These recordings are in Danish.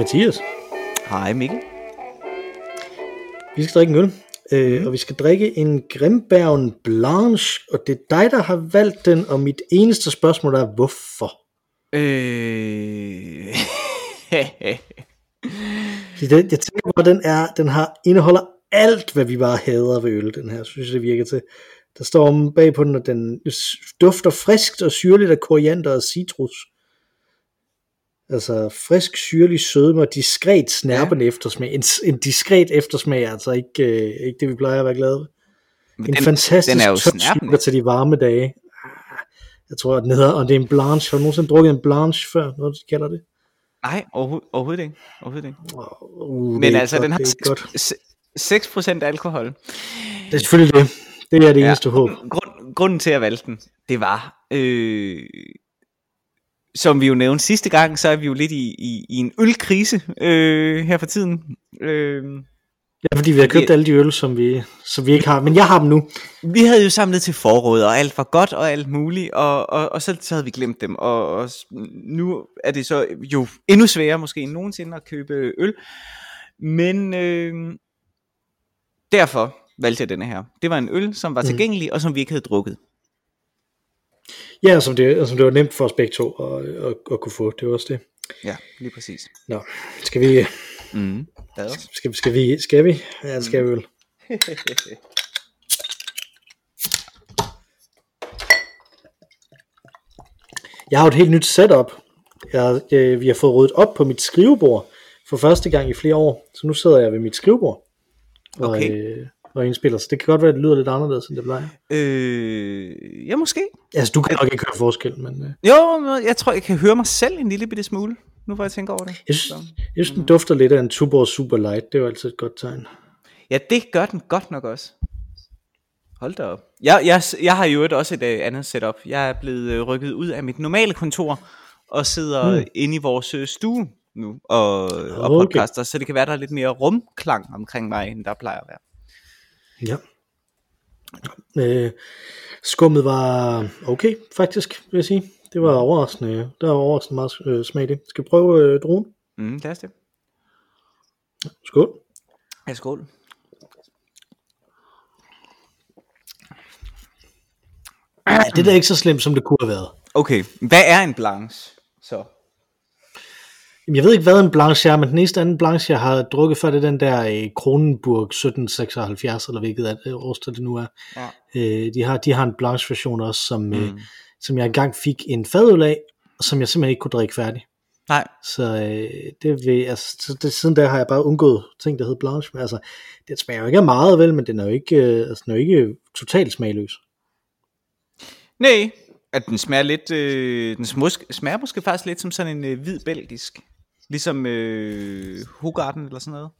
Mathias. Hej Mikkel. Vi skal drikke en øl, øh, og vi skal drikke en Grimbergen Blanche, og det er dig, der har valgt den, og mit eneste spørgsmål er, hvorfor? Øh... Det, jeg tænker på, at den, er, den har, indeholder alt, hvad vi bare hader ved øl, den her, synes jeg, det virker til. Der står om bag på den, at den dufter friskt og syrligt af koriander og citrus. Altså frisk, syrlig sødme og diskret snærpende ja. eftersmag. En, en diskret eftersmag er altså ikke, øh, ikke det, vi plejer at være glade ved. En den, fantastisk den er jo topslukker til de varme dage. Jeg tror, at den hedder, og det er en blanche. Har du nogensinde drukket en blanche før, noget de kalder det? Nej, overho- overhovedet ikke. Overhovedet ikke. Uh, Men altså, godt, den har det er godt. 6, 6% alkohol. Det er selvfølgelig det. Det er det eneste ja. håb. Grund, grunden til at valgte den, det var, øh, som vi jo nævnte sidste gang, så er vi jo lidt i, i, i en ølkrise øh, her for tiden. Øh, Ja, fordi vi har købt alle de øl, som vi, som vi ikke har. Men jeg har dem nu. vi havde jo samlet til forråd, og alt var godt og alt muligt, og, og, og så, så havde vi glemt dem. Og, og nu er det så jo endnu sværere måske end nogensinde at købe øl. Men øh, derfor valgte jeg denne her. Det var en øl, som var tilgængelig, og som vi ikke havde drukket. Ja, som det, som det var nemt for os begge to at, at, at kunne få. Det var også det. Ja, lige præcis. Nå, skal vi, Mm. Skal, skal vi, skal vi? Ja, det skal vi vel. Jeg har jo et helt nyt setup. Jeg, jeg, vi har fået ryddet op på mit skrivebord for første gang i flere år. Så nu sidder jeg ved mit skrivebord og, Okay. øh, og indspiller. Så det kan godt være, at det lyder lidt anderledes, end det plejer. Øh, ja, måske. Altså, du kan nok ikke høre forskel, men øh, Jo, men jeg tror, jeg kan høre mig selv en lille bitte smule, nu hvor jeg tænker over det. jeg, synes, jeg synes, den dufter lidt af en Tuborg Super Light. Det er jo altid et godt tegn. Ja, det gør den godt nok også. Hold da op. Jeg, jeg, jeg har jo også et uh, andet setup. Jeg er blevet uh, rykket ud af mit normale kontor, og sidder mm. inde i vores uh, stue nu, og, og Okay. podcaster, så det kan være, der er lidt mere rumklang omkring mig, end der plejer at være. Ja. Øh, skummet var okay, faktisk, vil jeg sige. Det var overraskende. Der var overraskende meget øh, smag i det. Skal vi prøve øh, druen? Mm, det er det. Skål. Ja, skål. Ja, det er da ikke så slemt, som det kunne have været. Okay, hvad er en blanche så? Jamen, jeg ved ikke, hvad en blanche er, men den eneste anden blanche, jeg har drukket før, det er den der øh, Kronenburg 1776, eller hvilket øh, årstal det nu er. Ja. Øh, de, har, de har en blanche version også, som, mm. øh, som jeg engang fik en fadøl af, og som jeg simpelthen ikke kunne drikke færdig. Nej, Så øh, det vil, altså, så det, siden der har jeg bare undgået ting, der hedder blanche. Men altså, det smager jo ikke af meget, vel, men den er jo ikke, øh, altså, den er jo ikke totalt smagløs. Nej, at den smager lidt, øh, den smusk, smager måske faktisk lidt som sådan en øh, hvid belgisk. Ligesom øh, Hogarden eller sådan noget.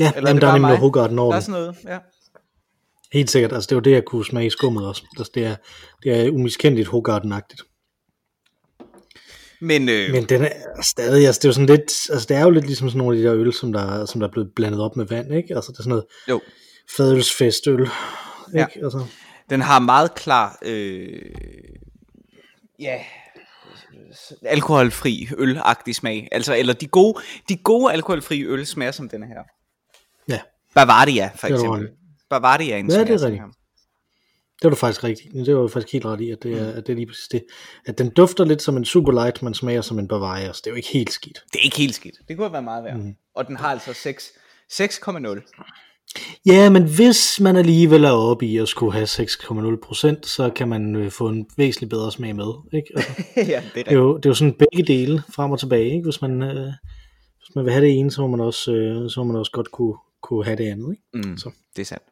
Ja, Eller er jamen, der er nemlig? Hogarden over Der er sådan noget, ja. Helt sikkert, altså det var det, jeg kunne smage i skummet også. Altså, det er, det er umiskendeligt Hogarden-agtigt. Men, øh, Men den er stadig, altså det er jo sådan lidt, altså det er jo lidt ligesom sådan nogle af de der øl, som der, som der er blevet blandet op med vand, ikke? Altså det er sådan noget jo, fadølsfestøl, ikke? Ja. Altså, den har meget klar, øh, ja, alkoholfri ølagtig smag. Altså, eller de gode, de gode alkoholfri øl smager som denne her. ja, Bavaria, for er eksempel. Bavaria en Ja, det er rigtigt. her. det var du faktisk rigtigt. Det var du faktisk helt ret i, at det er, at det er lige præcis det. At den dufter lidt som en super light, men smager som en Bavaria, så det er jo ikke helt skidt. Det er ikke helt skidt. Det kunne været meget værd. Mm. Og den har altså 6 6,0. Ja, men hvis man alligevel er oppe i at skulle have 6,0%, så kan man øh, få en væsentligt bedre smag med. Ikke? Altså, ja, det er det, er jo, det er jo sådan begge dele frem og tilbage. Ikke? Hvis, man, øh, hvis man vil have det ene, så må man også, øh, så må man også godt kunne, kunne have det andet. Ikke? Mm, Så. det er sandt.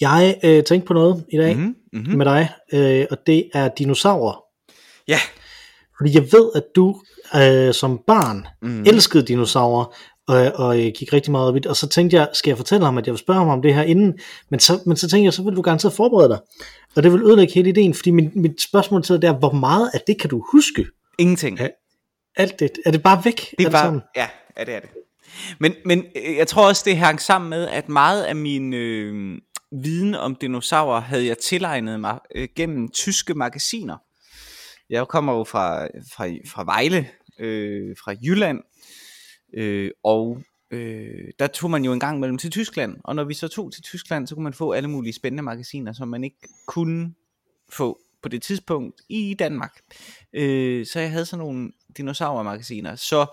Jeg øh, tænkte på noget i dag Mhm, mm-hmm. mhm. med dig, øh, og det er dinosaurer. Ja, Fordi jeg ved, at du øh, som barn mm. elskede dinosaurer, og, og øh, gik rigtig meget op i det. Og så tænkte jeg, skal jeg fortælle ham, at jeg vil spørge ham om det her inden? Men så, men så tænkte jeg, så vil du garanteret forberede dig. Og det vil ødelægge hele ideen, fordi min, mit spørgsmål til dig er, hvor meget af det kan du huske? ingenting. Ja. Alt det, er det bare væk? Det er bare, sammen? ja, ja, det er det. Men, men øh, jeg tror også, det hang sammen med, at meget af min øh, viden om dinosaurer havde jeg tilegnet mig øh, gennem tyske magasiner. Jeg kommer jo fra, fra, fra Vejle, øh, fra Jylland, øh, og øh, der tog man jo en gang mellem til Tyskland, og når vi så tog til Tyskland, så kunne man få alle mulige spændende magasiner, som man ikke kunne få på det tidspunkt i Danmark. Øh, så jeg havde sådan nogle dinosaurmagasiner. Så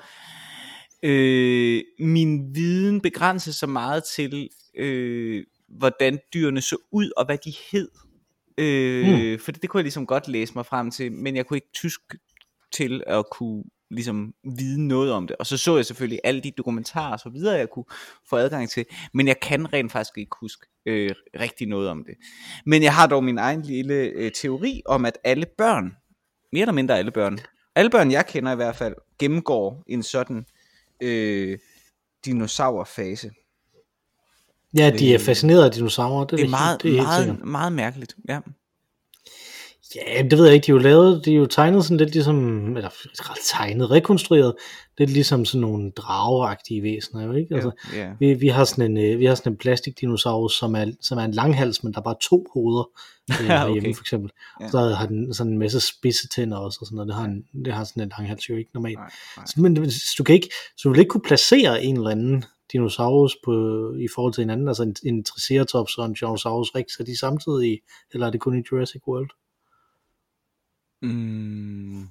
øh, min viden begrænses så meget til, øh, hvordan dyrene så ud, og hvad de hed. Øh, mm. For det, det kunne jeg ligesom godt læse mig frem til, men jeg kunne ikke tysk til at kunne ligesom vide noget om det. Og så så jeg selvfølgelig alle de dokumentarer og så videre, jeg kunne få adgang til. Men jeg kan rent faktisk ikke huske øh, rigtig noget om det. Men jeg har dog min egen lille øh, teori om, at alle børn, mere eller mindre alle børn, alle børn jeg kender i hvert fald, gennemgår en sådan øh, dinosaurfase. Ja, de er fascineret af dinosaurer. Det, det er meget, det er meget, meget mærkeligt. Ja. Ja, det ved jeg ikke. De er jo lavet, de er jo tegnet sådan lidt ligesom, eller tegnet, rekonstrueret, lidt ligesom sådan nogle drageagtige væsener, jo ikke? Altså, ja, ja. Vi, vi, har sådan en, øh, vi har sådan en plastikdinosaurus, som er, som er en langhals, men der er bare to hoveder øh, okay. hjemme, for eksempel. Ja. Så har den sådan en masse spidse tænder også, og sådan noget. Det har, en, det har sådan en langhals jo ikke normalt. Nej, nej. Så, men du kan ikke, så du vil ikke kunne placere en eller anden dinosaurus på, i forhold til hinanden, altså en, en Triceratops og en Tyrannosaurus rex, er de samtidig, eller er det kun i Jurassic World? Mm,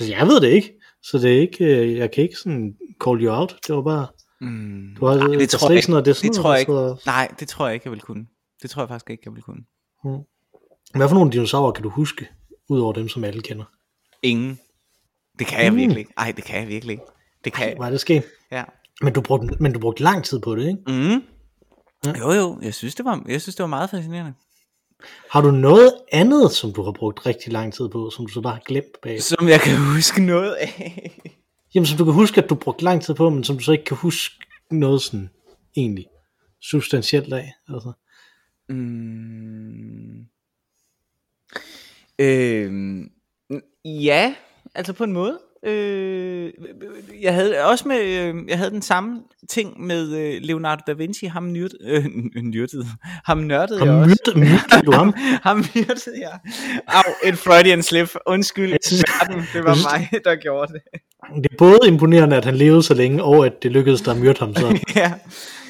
Altså, jeg ved det ikke, så det er ikke, øh, jeg kan ikke sådan call you out, det var bare, mm, du har, nej, det tror jeg ikke sådan noget, det sådan det tror jeg ikke. Nej, det tror jeg ikke, jeg vil kunne. Det tror jeg faktisk ikke, jeg vil kunne. sidder- Mm. Hvad for nogle dinosaurer kan du huske, udover dem, som alle kender? Ingen. Det kan jeg Mm. virkelig ikke. Ej, det kan jeg virkelig ikke. Det kan jeg. Hvad er det sket? Ja. Men du brugte, men du brugte lang tid på det, ikke? Mm. Ja. Jo, jo. Jeg synes, det var, jeg synes, det var meget fascinerende. Har du noget andet, som du har brugt rigtig lang tid på, som du så bare har glemt bag? Som jeg kan huske noget af. Jamen, som du kan huske, at du brugte lang tid på, men som du så ikke kan huske noget sådan egentlig substantielt af. Altså. Mm. Øhm, ja, altså på en måde. Øh, jeg havde også med, øh, jeg havde den samme ting med øh, Leonardo da Vinci, ham nyrd, øh, nyrdede, ham nørdede Ham jeg også. myrdede, du ham? ham myrdede jeg. Au, et Freudian slip. Undskyld, synes- det var mig, der gjorde det. Det er både imponerende, at han levede så længe, og at det lykkedes dig at myrde ham. Så. ja.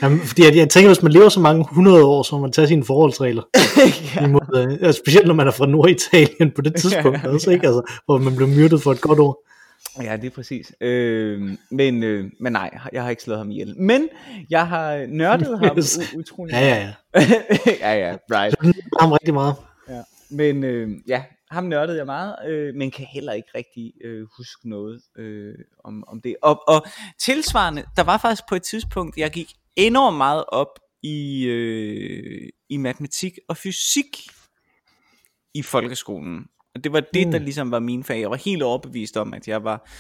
Jamen, fordi jeg, jeg tænker, hvis man lever så mange hundrede år, så må man tage sine forholdsregler. ja. Imod, øh, specielt når man er fra Norditalien på det tidspunkt, Ja, også, ikke? Altså, hvor man blev myrdet for et godt år. Ja, det er præcis. Øh, men, øh, men nej, jeg har ikke slået ham ihjel. Men jeg har nørdet ham Yes. utrolig Ja, ja, ja. ja, ja, right. Nyder ham rigtig meget. Ja. Men øh, ja, ham nørdede jeg meget, øh, men kan heller ikke rigtig øh, huske noget øh, om, om det. Og, og tilsvarende, der var faktisk på et tidspunkt, jeg gik enormt meget op i, øh, i matematik og fysik i folkeskolen. Og det var det, Mm. der ligesom var min fag. Jeg var helt overbevist om, at jeg var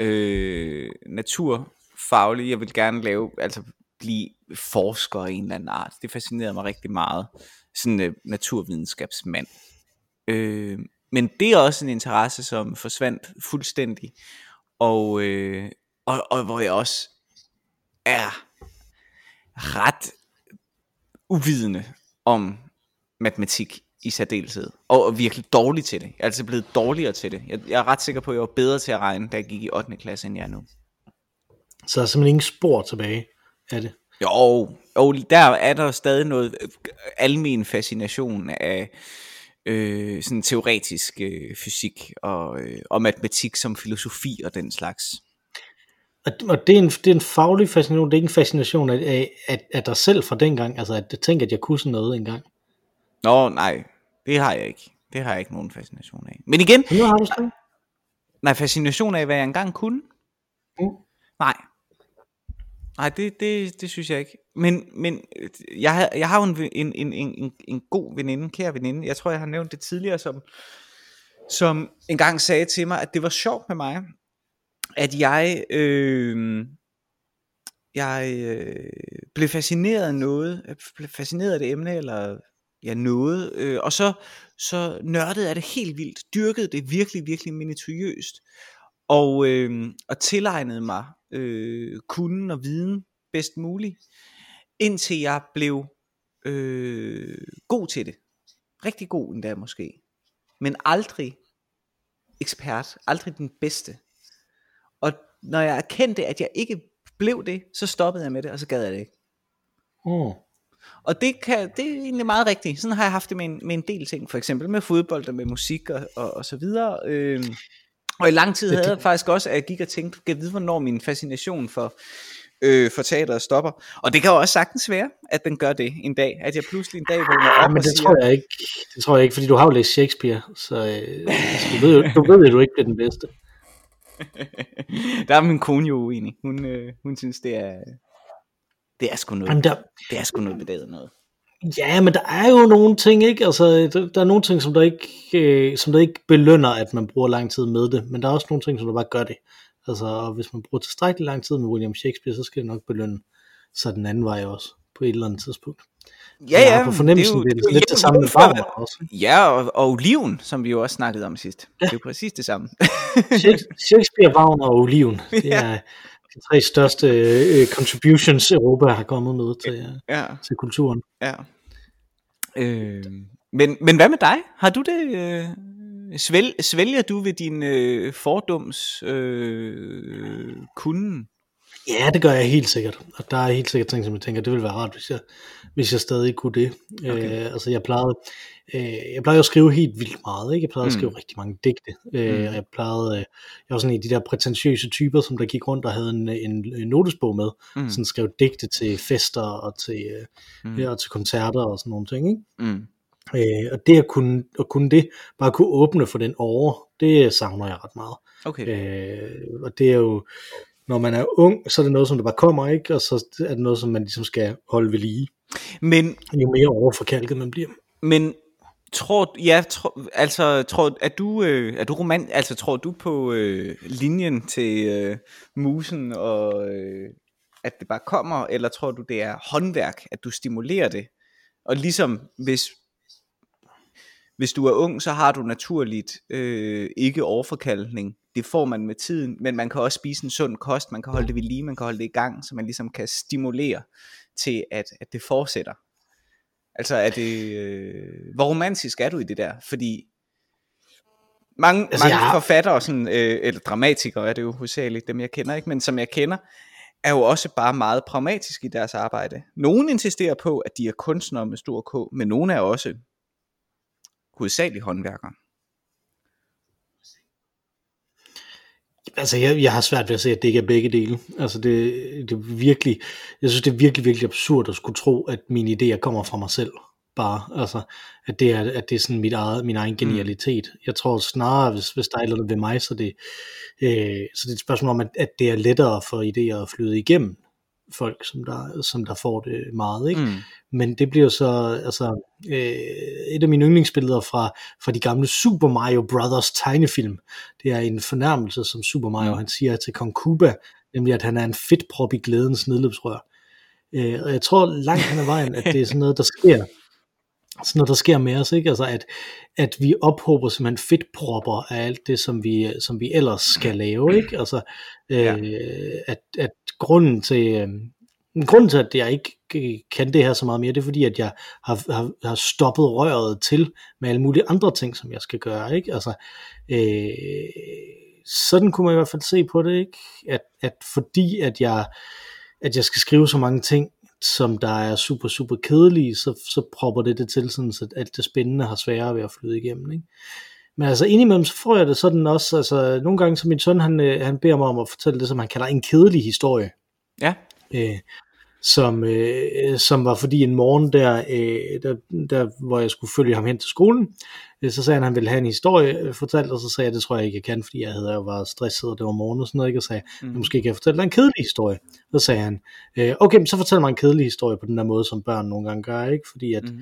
øh, naturfaglig. Jeg ville gerne lave, altså blive forsker i en eller anden art. Det fascinerede mig rigtig meget. Sådan en øh, naturvidenskabsmand. Øh, men det er også en interesse, som forsvandt fuldstændig. Og, øh, og, og hvor jeg også er ret uvidende om matematik i særdeleshed. Og er virkelig dårlig til det. Jeg er altså blevet dårligere til det. Jeg, jeg er ret sikker på, at jeg var bedre til at regne, da jeg gik i 8. klasse, end jeg er nu. Så der er simpelthen ingen spor tilbage af det. Jo, jo, der er der stadig noget øh, almen fascination af øh, sådan teoretisk øh, fysik og, øh, og matematik som filosofi og den slags. Og, og det, er en, det er en faglig fascination, det er ikke en fascination af, af, af, dig selv fra dengang, altså at jeg tænker, at jeg kunne sådan noget engang. Nå, nej, det har jeg ikke. Det har jeg ikke nogen fascination af. Men igen, nu har du sådan. nej, fascination af, hvad jeg engang kunne? Mm. Nej. Nej, det, det, det synes jeg ikke. Men, men jeg, har- jeg har jo en, en, en, en, en, en god veninde, kære veninde. Jeg tror, jeg har nævnt det tidligere, som, som engang sagde til mig, at det var sjovt med mig, at jeg, øh, jeg øh, blev fascineret af noget, jeg blev fascineret af det emne, eller jeg nåede. øh, og så, så nørdede jeg det helt vildt, dyrkede det virkelig, virkelig minutiøst, og, øh, og tilegnede mig øh, kunden og viden bedst muligt, indtil jeg blev øh, god til det. Rigtig god endda måske. Men aldrig ekspert, aldrig den bedste. Og når jeg erkendte, at jeg ikke blev det, så stoppede jeg med det, og så gad jeg det ikke. Mm. Og det, kan, det er egentlig meget rigtigt. Sådan har jeg haft det med en, med en del ting, for eksempel med fodbold og med musik og, og, og så videre. Øhm, og i lang tid havde jeg faktisk også, at jeg gik og tænkte, kan jeg vide, hvornår min fascination for, øh, for teateret stopper. Og det kan jo også sagtens være, at den gør det en dag. At jeg pludselig en dag vågner op Ja, men og det siger, tror jeg ikke. Det tror jeg ikke, fordi du har jo læst Shakespeare, så, øh, du ved jo, du ved, at du ikke bliver den bedste. der er min kone jo uenig. Hun, øh, hun synes, det er, det er sgu noget, Jamen, der, det er sgu noget bedaget noget. ja, men der er jo nogle ting, ikke? Altså, der, der er nogle ting, som der ikke, øh, som der ikke belønner, at man bruger lang tid med det, men der er også nogle ting, som der bare gør det. Altså, og hvis man bruger tilstrækkeligt lang tid med William Shakespeare, så skal det nok belønne sig den anden vej også, på et eller andet tidspunkt. Ja, ja, på fornemmelsen, det er, det er lidt det samme med Wagner også. Ja, og, og oliven, som vi jo også snakkede om sidst. Ja. Det er jo præcis det samme. Shakespeare, Wagner og Oliven, det Ja. De tre største øh, contributions Europa har kommet med til, øh, ja, til kulturen. ja. Øh, men, men hvad med dig? Har du det... Øh, svæl, svælger du ved din øh, fordums øh, kunden? Ja, det gør jeg helt sikkert. Og der er helt sikkert ting, som jeg tænker, det ville være rart, hvis jeg, hvis jeg stadig kunne det. Okay. Øh, altså jeg plejede, øh, jeg plejede at skrive helt vildt meget. Ikke? Jeg plejede mm. at skrive rigtig mange digte. Øh, Mm. jeg plejede, øh, jeg var sådan en af de der prætentiøse typer, som der gik rundt og havde en, en, en notesbog med. Mm. Sådan skrev digte til fester og til, øh, Mm. og til koncerter og sådan nogle ting. Ikke? Mm. Øh, og det at kunne, at kunne det, bare kunne åbne for den over, det savner jeg ret meget. Okay. Øh, og det er jo, når man er ung, så er det noget, som der bare kommer, ikke? Og så er det noget, som man ligesom skal holde ved lige. Men, Jo mere overforkalket man bliver. men tror, ja, tror, altså, tror, er du, øh, er du roman, altså, tror du på øh, linjen til øh, musen, og øh, at det bare kommer, eller tror du, det er håndværk, at du stimulerer det? Og ligesom, hvis, hvis du er ung, så har du naturligt øh, ikke overforkalkning. Det får man med tiden, men man kan også spise en sund kost, man kan holde det ved lige, man kan holde det i gang, så man ligesom kan stimulere til, at, at det fortsætter. Altså er det, øh, hvor romantisk er du i det der? Fordi mange, Altså, mange har- forfattere, sådan, øh, eller dramatikere er det jo hovedsageligt, dem jeg kender, ikke? men som jeg kender, er jo også bare meget pragmatiske i deres arbejde. Nogle insisterer på, at de er kunstnere med stor K, men nogle er også hovedsageligt håndværkere. Altså, jeg, jeg har svært ved at se, at det ikke er begge dele. Altså, det, det er virkelig, jeg synes, det er virkelig, virkelig absurd at skulle tro, at mine idéer kommer fra mig selv. Bare, altså, at det er, at det er sådan mit eget, min egen genialitet. Mm. Jeg tror snarere, hvis, hvis der er noget ved mig, så det, øh, så det er et spørgsmål om, at, at det er lettere for idéer at flyde igennem folk, som der, som der får det meget, ikke? Mm. Men det bliver så, altså, øh, et af mine yndlingsbilleder fra, fra de gamle Super Mario Brothers tegnefilm, det er en fornærmelse, som Super Mario, Mm. han siger til Kong Koopa, nemlig at han er en fedtprop i glædens nedløbsrør. Øh, og jeg tror langt hen ad vejen, at det er sådan noget, der sker, sådan noget, der sker med os, ikke? Altså, at, at vi ophober simpelthen fedtpropper af alt det, som vi, som vi ellers skal lave, ikke? Altså, øh, Ja. at, at grunden til, øh, grunden til, at jeg ikke kan det her så meget mere, det er fordi, at jeg har, har, har stoppet røret til med alle mulige andre ting, som jeg skal gøre, ikke? Altså, øh, sådan kunne man i hvert fald se på det, ikke? At, at fordi, at jeg, at jeg skal skrive så mange ting, som der er super, super kedelige, så, så propper det det til, sådan, så alt det spændende har sværere ved at flyde igennem. Ikke? Men altså indimellem, så får jeg det sådan også, altså nogle gange, så min søn, han, øh, han beder mig om at fortælle det, som han kalder en kedelig historie. Ja. Øh, som, øh, som var fordi en morgen der, øh, der, der, hvor jeg skulle følge ham hen til skolen, øh, så sagde han, at han ville have en historie øh, fortalt, og så sagde jeg, det tror jeg ikke, jeg kan, fordi jeg havde jeg var stresset, og det var morgen og sådan noget, ikke? og sagde, Mm. mm. måske kan jeg fortælle dig en kedelig historie. Så sagde han, øh, okay, men så fortæl mig en kedelig historie på den der måde, som børn nogle gange gør, ikke? fordi at, Mm.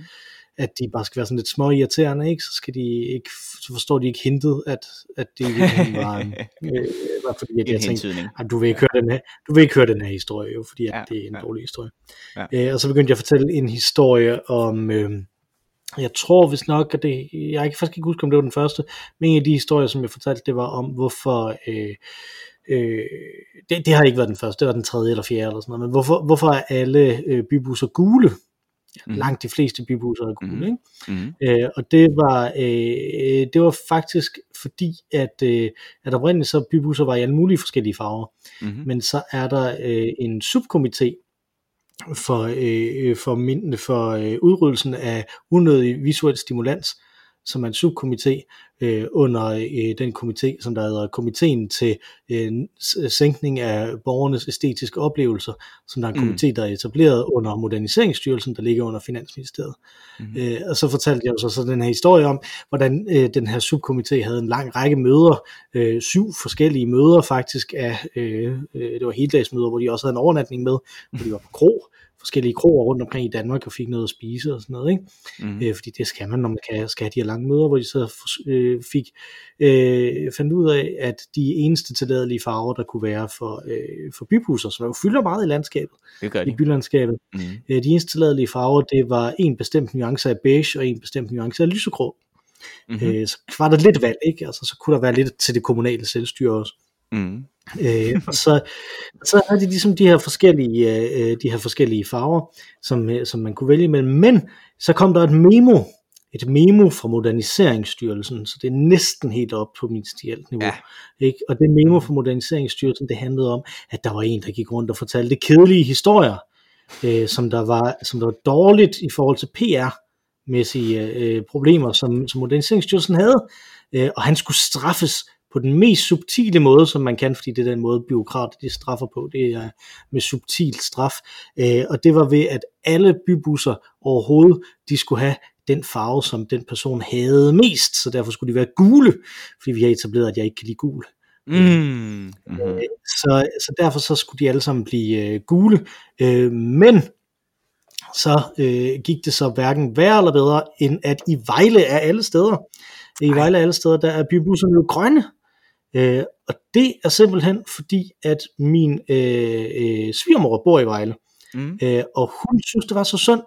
At de bare skal være sådan lidt små irriterende, ikke? så skal de ikke, så forstår de ikke hintet, at, at det i virkeligheden var, øh, var fordi, at En jeg tænkte. "Ej, du vil ikke høre den her, du vil ikke høre den her historie, jo, fordi at Ja, det er en ja. dårlig historie. Ja. Øh, og så begyndte jeg at fortælle en historie om, øh, jeg tror vist nok, at det, jeg kan faktisk ikke huske, om det var den første, men en af de historier, som jeg fortalte, det var om, hvorfor, øh, øh, det, det har ikke været den første, det var den tredje eller fjerde eller sådan noget, men hvorfor, hvorfor er alle øh, bybusser gule? Mm. Langt de fleste bybusser er gule. Mhm. Ikke? Mm. Øh, og det var, øh, det var faktisk fordi, at, øh, at oprindeligt så bybusser var i alle mulige forskellige farver. Mm. Men så er der øh, en subkomité for, øh, for, min, for øh, udryddelsen af unødig visuel stimulans, som er en subkomité øh, under øh, den komité, som der hedder komiteen til øh, s- sænkning af borgernes æstetiske oplevelser, som der er en Mm. komité, der er etableret under Moderniseringsstyrelsen, der ligger under Finansministeriet. Mhm. Øh, og så fortalte jeg jo så, så den her historie om, hvordan øh, den her subkomité havde en lang række møder, øh, syv forskellige møder faktisk af, øh, øh, det var heldagsmøder, hvor de også havde en overnatning med, hvor de var på krog, forskellige kroer rundt omkring i Danmark og fik noget at spise og sådan noget, ikke? Mm. Øh, fordi det skal man, når man kan, skal have de her lange møder, hvor de så øh, fik, øh, fandt ud af, at de eneste tilladelige farver, der kunne være for, øh, for bybusser, som jo fylder meget i landskabet, Det gør i de. bylandskabet, Mm. øh, de eneste tilladelige farver, det var en bestemt nuance af beige og en bestemt nuance af lysegrå. Mm-hmm. Øh, så var der lidt valg, ikke? Altså, så kunne der være lidt til det kommunale selvstyre også. Mm. Øh, og så, så havde de ligesom de her forskellige, øh, de her forskellige farver, som, øh, som man kunne vælge imellem. Men så kom der et memo, et memo fra Moderniseringsstyrelsen, så det er næsten helt op på ministerielt niveau. Ja. Ikke? Og det memo fra Moderniseringsstyrelsen, det handlede om, at der var en, der gik rundt og fortalte kedelige historier, øh, som, der var, som der var dårligt i forhold til PR-mæssige øh, problemer, som, som Moderniseringsstyrelsen havde. Øh, og han skulle straffes på den mest subtile måde, som man kan, fordi det er den måde, byråkrater de straffer på, det er med subtil straf. Øh, og det var ved, at alle bybusser overhovedet, de skulle have den farve, som den person havde mest, så derfor skulle de være gule, fordi vi har etableret, at jeg ikke kan lide gul. Mm. Mm-hmm. Så, så derfor så skulle de alle sammen blive øh, gule. Øh, men så øh, gik det så hverken værre eller bedre, end at i Vejle af alle steder, i Vejle af alle steder, der er bybusserne jo grønne. Øh, og det er simpelthen fordi, at min øh, øh, svigermor bor i Vejle, Mm. øh, og hun synes, det var så synd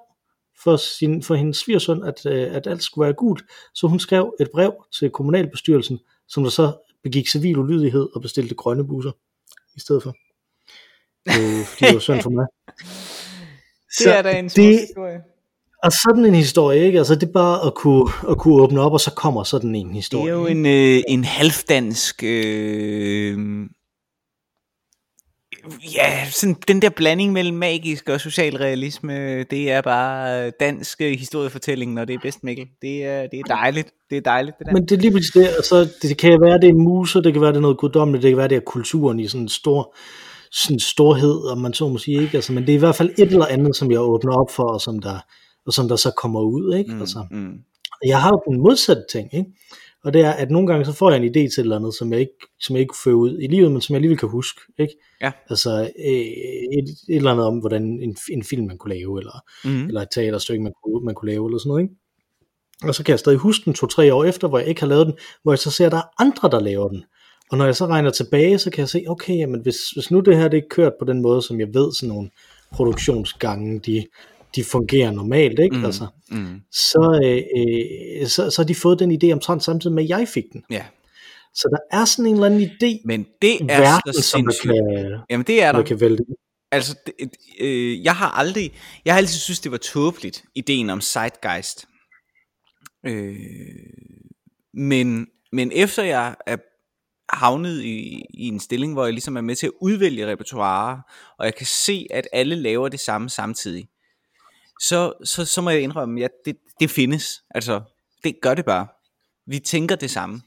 for, sin, for hendes svigersøn, at, øh, at alt skulle være gult. Så hun skrev et brev til kommunalbestyrelsen, som der så begik civil ulydighed og bestilte grønne busser i stedet for. Øh, fordi det var synd for mig. Det er da en det, historie. Og sådan en historie, ikke? Altså det er bare at kunne, at kunne åbne op, og så kommer sådan en Det historie. er jo en, øh, en halvdansk... Øh, ja, sådan den der blanding mellem magisk og socialrealisme, det er bare øh, dansk øh, historiefortælling, når det er bedst, Mikkel. Det er, det er dejligt. Det er dejligt, det der. Men det er lige præcis det, altså, det kan være, det er muser, det kan være, det er noget guddommeligt, det kan være, det er kulturen i sådan en stor sådan storhed, om man så må sige, ikke? Altså, men det er i hvert fald et eller andet, som jeg åbner op for, og som der, og som der så kommer ud, ikke? mm, Altså, mm, jeg har jo den modsatte ting, ikke? Og det er, at nogle gange så får jeg en idé til et eller andet, som jeg ikke, som jeg ikke fører ud i livet, men som jeg alligevel kan huske, ikke? Ja. Altså øh, et, et eller andet om, hvordan en, en film man kunne lave, eller, mm, eller et teaterstykke, man kunne, man kunne lave, eller sådan noget, ikke? Og så kan jeg stadig huske den to-tre år efter, hvor jeg ikke har lavet den, hvor jeg så ser, at der er andre, der laver den. Og når jeg så regner tilbage, så kan jeg se, okay, jamen hvis, hvis nu det her det er kørt på den måde, som jeg ved, sådan nogle produktionsgange, de, de fungerer normalt, ikke? mm, Altså, mm, så, øh, så, så har de fået den idé omtrent samtidig med, at jeg fik den. ja. Så der er sådan en eller anden idé, Men det er verden, så som sindssygt. kan, Jamen det er der der. kan vælte. Altså, det, øh, jeg har aldrig, jeg har altid synes det var tåbeligt, ideen om Zeitgeist. Øh, men, men efter jeg er havnet i, i en stilling, hvor jeg ligesom er med til at udvælge repertoire, og jeg kan se, at alle laver det samme samtidig, så, så, så må jeg indrømme, at det, det findes. Altså, det gør det bare. Vi tænker det samme.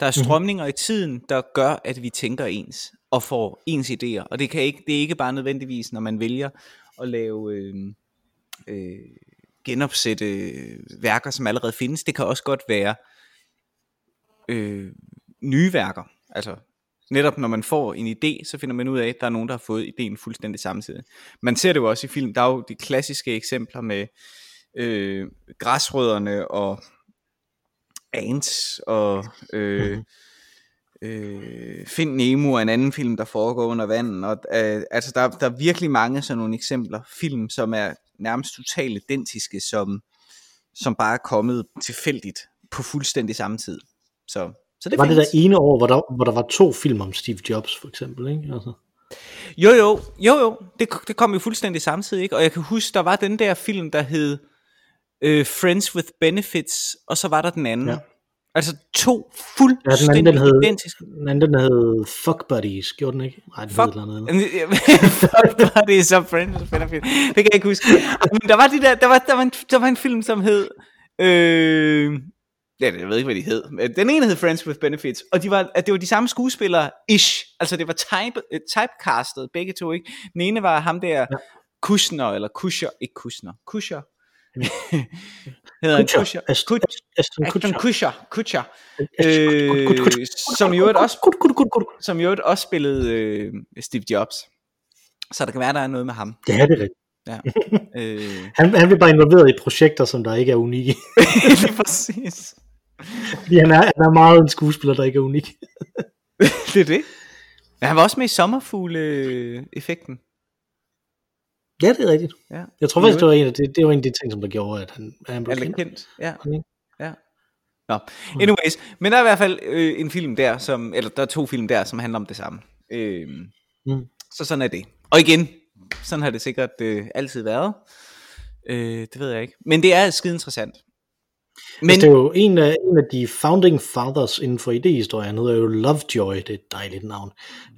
Der er strømninger i tiden, der gør, at vi tænker ens, og får ens idéer. Og det, kan ikke, det er ikke bare nødvendigvis, når man vælger at lave øh, øh, genopsætte værker, som allerede findes. Det kan også godt være øh, nye værker. Altså netop når man får en idé, så finder man ud af, at der er nogen, der har fået ideen fuldstændig samtidig. Man ser det jo også i film. Der er jo de klassiske eksempler med øh, græsrødderne og Ants og øh, øh, Find Nemo er en anden film, der foregår under vandet. Og, øh, altså der, der er virkelig mange sådan nogle eksempler. Film, som er nærmest totalt identiske, som, som bare er kommet tilfældigt på fuldstændig samme tid. Så, så det var det der findes. ene år, hvor der, hvor der var to film om Steve Jobs, for eksempel, ikke? Altså, Jo, jo, jo, jo, det, det kom jo fuldstændig samtidig, ikke? Og jeg kan huske, der var den der film, der hed øh, Friends with Benefits, og så var der den anden. Ja. Ja. Altså to Ja, fuldstændig den anden, den hed, identiske. den anden, den hed Fuck Buddies, gjorde den ikke? Nej, den Fuck, hed eller andet. Fuck, det så Friends with Benefits? Det kan jeg ikke huske. Men der var, de der, der, var, der, var en, der var en film, som hed... Øh, ja, jeg ved ikke, hvad de hed. Men Den ene hed Friends with Benefits, og de var, at det var de samme skuespillere, ish. Altså det var type, uh, typecastet, begge to, ikke? Den ene var ham der, Ja. Kushner, eller Kusher, ikke Kushner, Kusher. hedder han. Kusher? Ashton, Kut- Kut- øh, som i øvrigt også som i øvrigt også spillede øh, Steve Jobs. Så der kan være, der er noget med ham. Det er rigtigt. Ja. øh, Han, han bliver bare involveret i projekter, som der ikke er unikke. lige præcis. Fordi han er, han er meget en skuespiller, der ikke er unik. det er det. Men han var også med i sommerfugle-effekten. Ja, det er rigtigt. Ja. Jeg tror faktisk, det var en af, det, det var en af de ting, som der gjorde, at han, at han blev kendt. kendt. Ja. Okay. ja. Nå, anyways. Men der er i hvert fald øh, en film der, som, eller der er to film der, som handler om det samme. Øh, Mm. Så sådan er det. Og igen, sådan har det sikkert øh, altid været. Øh, det ved jeg ikke. Men det er skide interessant. Men Men altså, det er jo en af, en af de founding fathers inden for idehistorien, han hedder jo Lovejoy, det er et dejligt navn.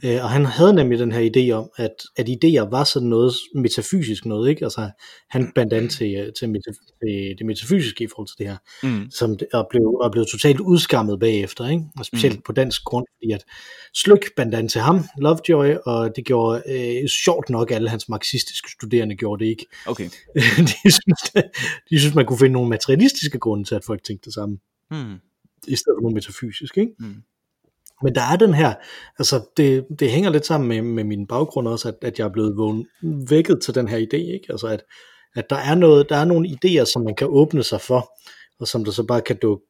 Øh, og han havde nemlig den her idé om, at, at idéer var sådan noget metafysisk noget, ikke? Altså han bandt an til, øh, til, metaf- til det metafysiske i forhold til det her, mm, som det- og blev, og blev totalt udskammet bagefter, ikke? Og specielt mm. på dansk grund, fordi at Slyk bandt an til ham, Lovejoy, og det gjorde øh, sjovt nok alle hans marxistiske studerende gjorde det ikke. okay. de, synes, de synes, man kunne finde nogle materialistiske grunde til, at folk tænkte det samme Mm, i stedet for nogle metafysiske. Ikke? Mm. Men der er den her, altså det, det hænger lidt sammen med, med min baggrund også, at, at jeg er blevet vågen, vækket til den her idé, ikke? Altså at, at der er noget, der er nogle idéer, som man kan åbne sig for, og som der så bare kan dukke,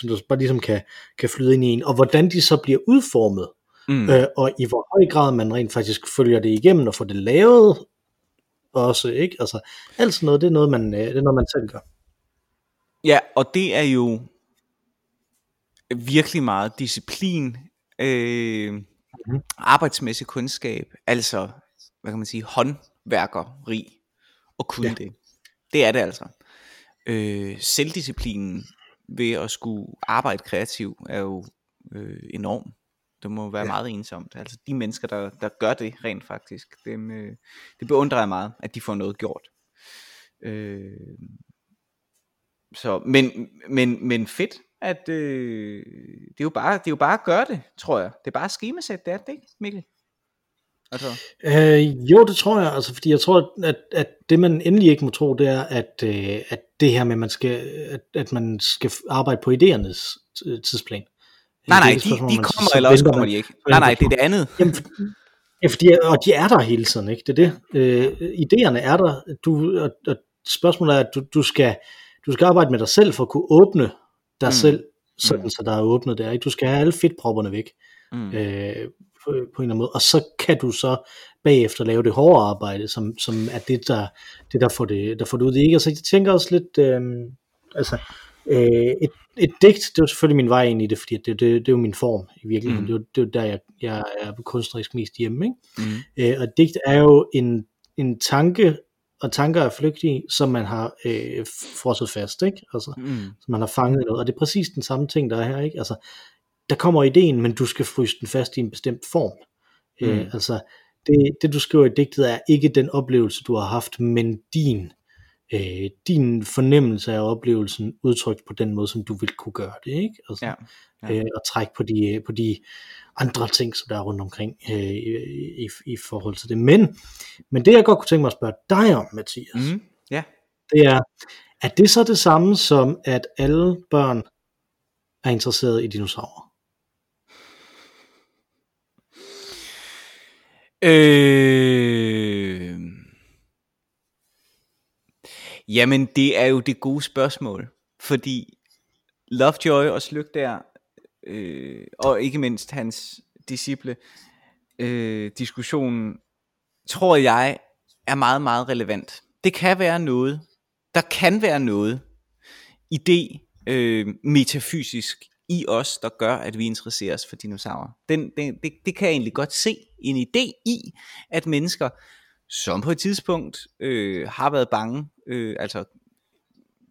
som der så bare ligesom kan, kan flyde ind i en, og hvordan de så bliver udformet, mm. mm. øh, og i hvor høj grad man rent faktisk følger det igennem og får det lavet også, ikke? Altså alt sådan noget, det er noget, man, øh, det er noget, man selv gør. Ja, og det er jo virkelig meget disciplin, øh, Mhm. arbejdsmæssig kundskab, altså, hvad kan man sige, håndværkeri, og kunne Ja. det. Det er det altså. Øh, selvdisciplinen ved at skulle arbejde kreativt er jo øh, enorm. Det må være ja. meget ensomt. Altså de mennesker, der, der gør det rent faktisk, dem, øh, det beundrer jeg meget, at de får noget gjort. Øh, så, men, men, men fedt, at øh, det, er jo bare, det er jo bare at gøre det, tror jeg. Det er bare at det, er det ikke, Mikkel? Altså, Øh, jo, det tror jeg, altså, fordi jeg tror, at, at det man endelig ikke må tro, det er, at, øh, at det her med, at man skal, at, at man skal arbejde på idéernes tidsplan. nej, nej, de, de kommer, eller også kommer de ikke. Nej, nej, det er det andet. Jamen, ja, fordi, og de er der hele tiden, ikke? Det er det. Øh, idéerne er der. Du, og, og spørgsmålet er, at du, du, skal, du skal arbejde med dig selv for at kunne åbne dig Mm. selv, sådan Mm. så der er åbnet der. Ikke? Du skal have alle fedtpropperne væk Mm. øh, på, på en eller anden måde. Og så kan du så bagefter lave det hårde arbejde, som, som er det, der, det der, får det, der får det ud. Ikke? Altså, jeg tænker også lidt, øh, altså, øh, et, et digt, det er selvfølgelig min vej ind i det, fordi det, det, det er jo min form i virkeligheden. Mm. Det, er det er der, jeg, jeg er kunstnerisk mest hjemme. Ikke? Mm. Øh, og et digt er jo en, en tanke, og tanker er flygtige, som man har øh, frosset fast, ikke? Altså, Mm. som man har fanget noget, og det er præcis den samme ting, der er her, ikke? Altså, der kommer ideen, men du skal fryse den fast i en bestemt form. Mm. Mm. Øh, altså, det, det du skriver i digtet er ikke den oplevelse, du har haft, men din, øh, din fornemmelse af oplevelsen udtrykt på den måde, som du vil kunne gøre det, ikke? Altså, Ja. Ja. øh, og trække på de, på de andre ting, som der er rundt omkring øh, i, i, i forhold til det. Men, men det jeg godt kunne tænke mig at spørge dig om, Mathias, mm. Ja. det er, er det så det samme som, at alle børn er interesseret i dinosaurer? Øh... Jamen, det er jo det gode spørgsmål. Fordi Lovejoy og Slyk der, øh, og ikke mindst hans disciple, øh, diskussionen, tror jeg, er meget, meget relevant. Det kan være noget, der kan være noget idé øh, metafysisk i os, der gør, at vi interesserer os for dinosaurer. Den, den, det, det kan jeg egentlig godt se en idé i, at mennesker, som på et tidspunkt øh, har været bange, øh, altså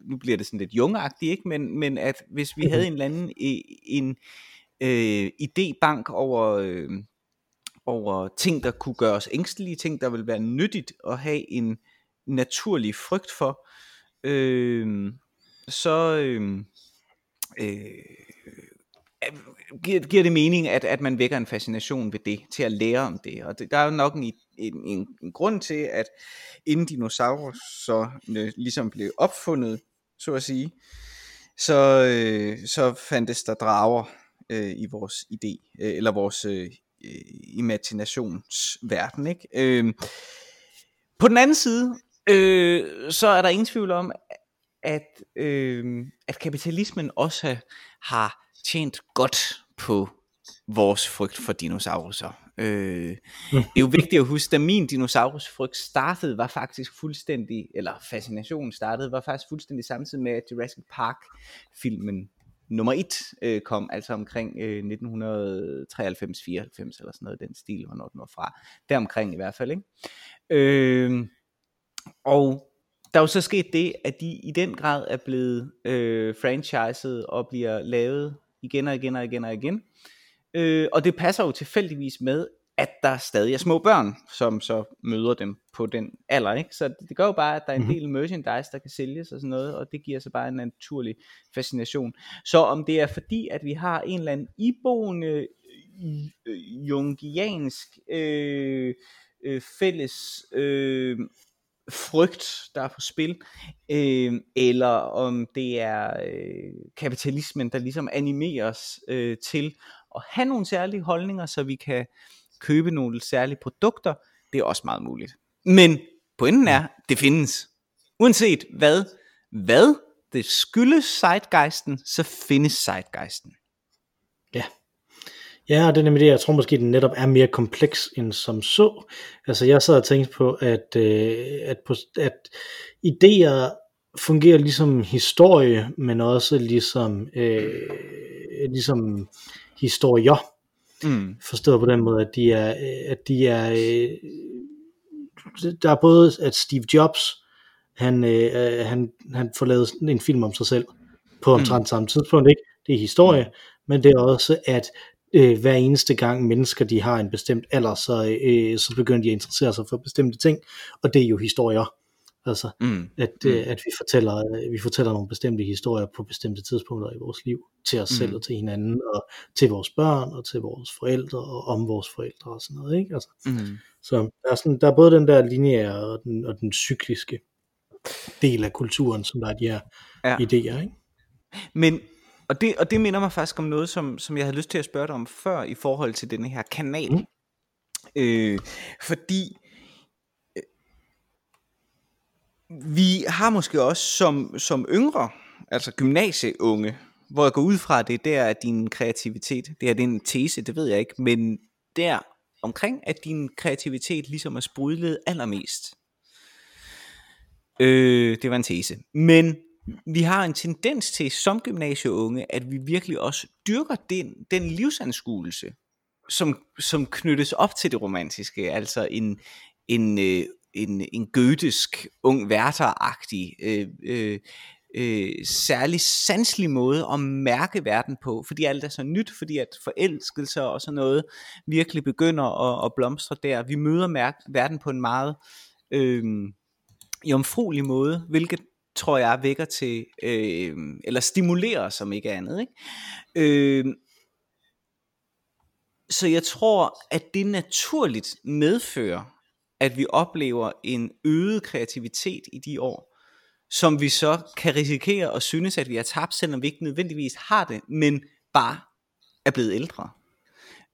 nu bliver det sådan lidt jungagtigt, ikke? Men, men at hvis vi havde en eller anden en, øh, idébank over, øh, over ting, der kunne gøre os ængstelige, ting, der vil være nyttigt at have en naturlig frygt for, øh, så øh, øh, giver, giver det mening, at, at man vækker en fascination ved det, til at lære om det. Og det, der er jo nok en, en, en, en grund til, at inden dinosaurer så øh, ligesom blev opfundet, så at sige, så, øh, så fandtes der drager øh, i vores idé, øh, eller vores øh, øh, imaginationsverden. Ikke? Øh, på den anden side, øh, så er der ingen tvivl om, at, øh, at kapitalismen også har tjent godt på vores frygt for dinosaurer. Øh, det er jo vigtigt at huske, da min dinosaurusfrygt startede, var faktisk fuldstændig, eller fascinationen startede, var faktisk fuldstændig samtidig med, at Jurassic Park-filmen nummer et øh, kom, altså omkring øh, 1993-94 eller sådan noget, den stil, hvornår den var fra. Deromkring i hvert fald, ikke? Øh, og der er jo så sket det, at de i den grad er blevet øh, franchiset og bliver lavet igen og igen og igen og igen. Øh, og det passer jo tilfældigvis med, at der stadig er små børn, som så møder dem på den alder. Ikke? Så det gør jo bare, at der er en mhm. del merchandise, der kan sælges og sådan noget, og det giver så bare en naturlig fascination. Så om det er fordi, at vi har en eller anden iboende øh, jungiansk øh, øh, fælles øh, frygt, der er på spil, øh, eller om det er øh, kapitalismen, der ligesom animerer os øh, til at have nogle særlige holdninger, så vi kan købe nogle særlige produkter, det er også meget muligt. Men pointen er, det findes. Uanset hvad, hvad det skyldes zeitgeisten, så findes zeitgeisten. Ja. Ja, og det er nemlig det, jeg tror måske, den netop er mere kompleks end som så. Altså jeg sad og tænkte på, at, øh, at, på, at idéer fungerer ligesom historie, men også ligesom, øh, ligesom historier. Mm. Forstået på den måde, at de er, at de er øh, der er både at Steve Jobs, han, øh, han, han får lavet en film om sig selv på omtrent mm. samme tidspunkt, ikke? Det er historie, mm. men det er også, at øh, hver eneste gang mennesker de har en bestemt alder, så, øh, så begynder de at interessere sig for bestemte ting, og det er jo historier. Altså, mm. At, mm. Øh, at vi, fortæller, vi fortæller nogle bestemte historier på bestemte tidspunkter i vores liv, til os mm. selv og til hinanden, og til vores børn, og til vores forældre, og om vores forældre og sådan noget. Ikke? Altså, mm. Så der er, sådan, der er både den der lineære og den, og den cykliske del af kulturen, som der er de her ja. idéer. Ikke? Men og det, og det minder mig faktisk om noget, som, som jeg havde lyst til at spørge dig om før, i forhold til denne her kanal. Mm. Øh, fordi øh, vi har måske også som, som yngre, altså gymnasieunge, hvor jeg går ud fra, det der er din kreativitet, det er en tese, det ved jeg ikke, men der omkring, at din kreativitet ligesom er sprudlet allermest. Øh, det var en tese. Men vi har en tendens til som gymnasieunge, at vi virkelig også dyrker den, den livsanskuelse, som, som knyttes op til det romantiske, altså en, en, øh, en, en gøtisk, ung værteragtig, øh, øh, øh, særlig sanselig måde at mærke verden på, fordi alt er så nyt, fordi at forelskelser og sådan noget virkelig begynder at, at blomstre der. Vi møder mærke, verden på en meget øh, jomfruelig måde, hvilket tror jeg vækker til, øh, eller stimulerer som ikke andet. Ikke? Øh, så jeg tror, at det naturligt medfører, at vi oplever en øget kreativitet i de år, som vi så kan risikere at synes, at vi har tabt, selvom vi ikke nødvendigvis har det, men bare er blevet ældre.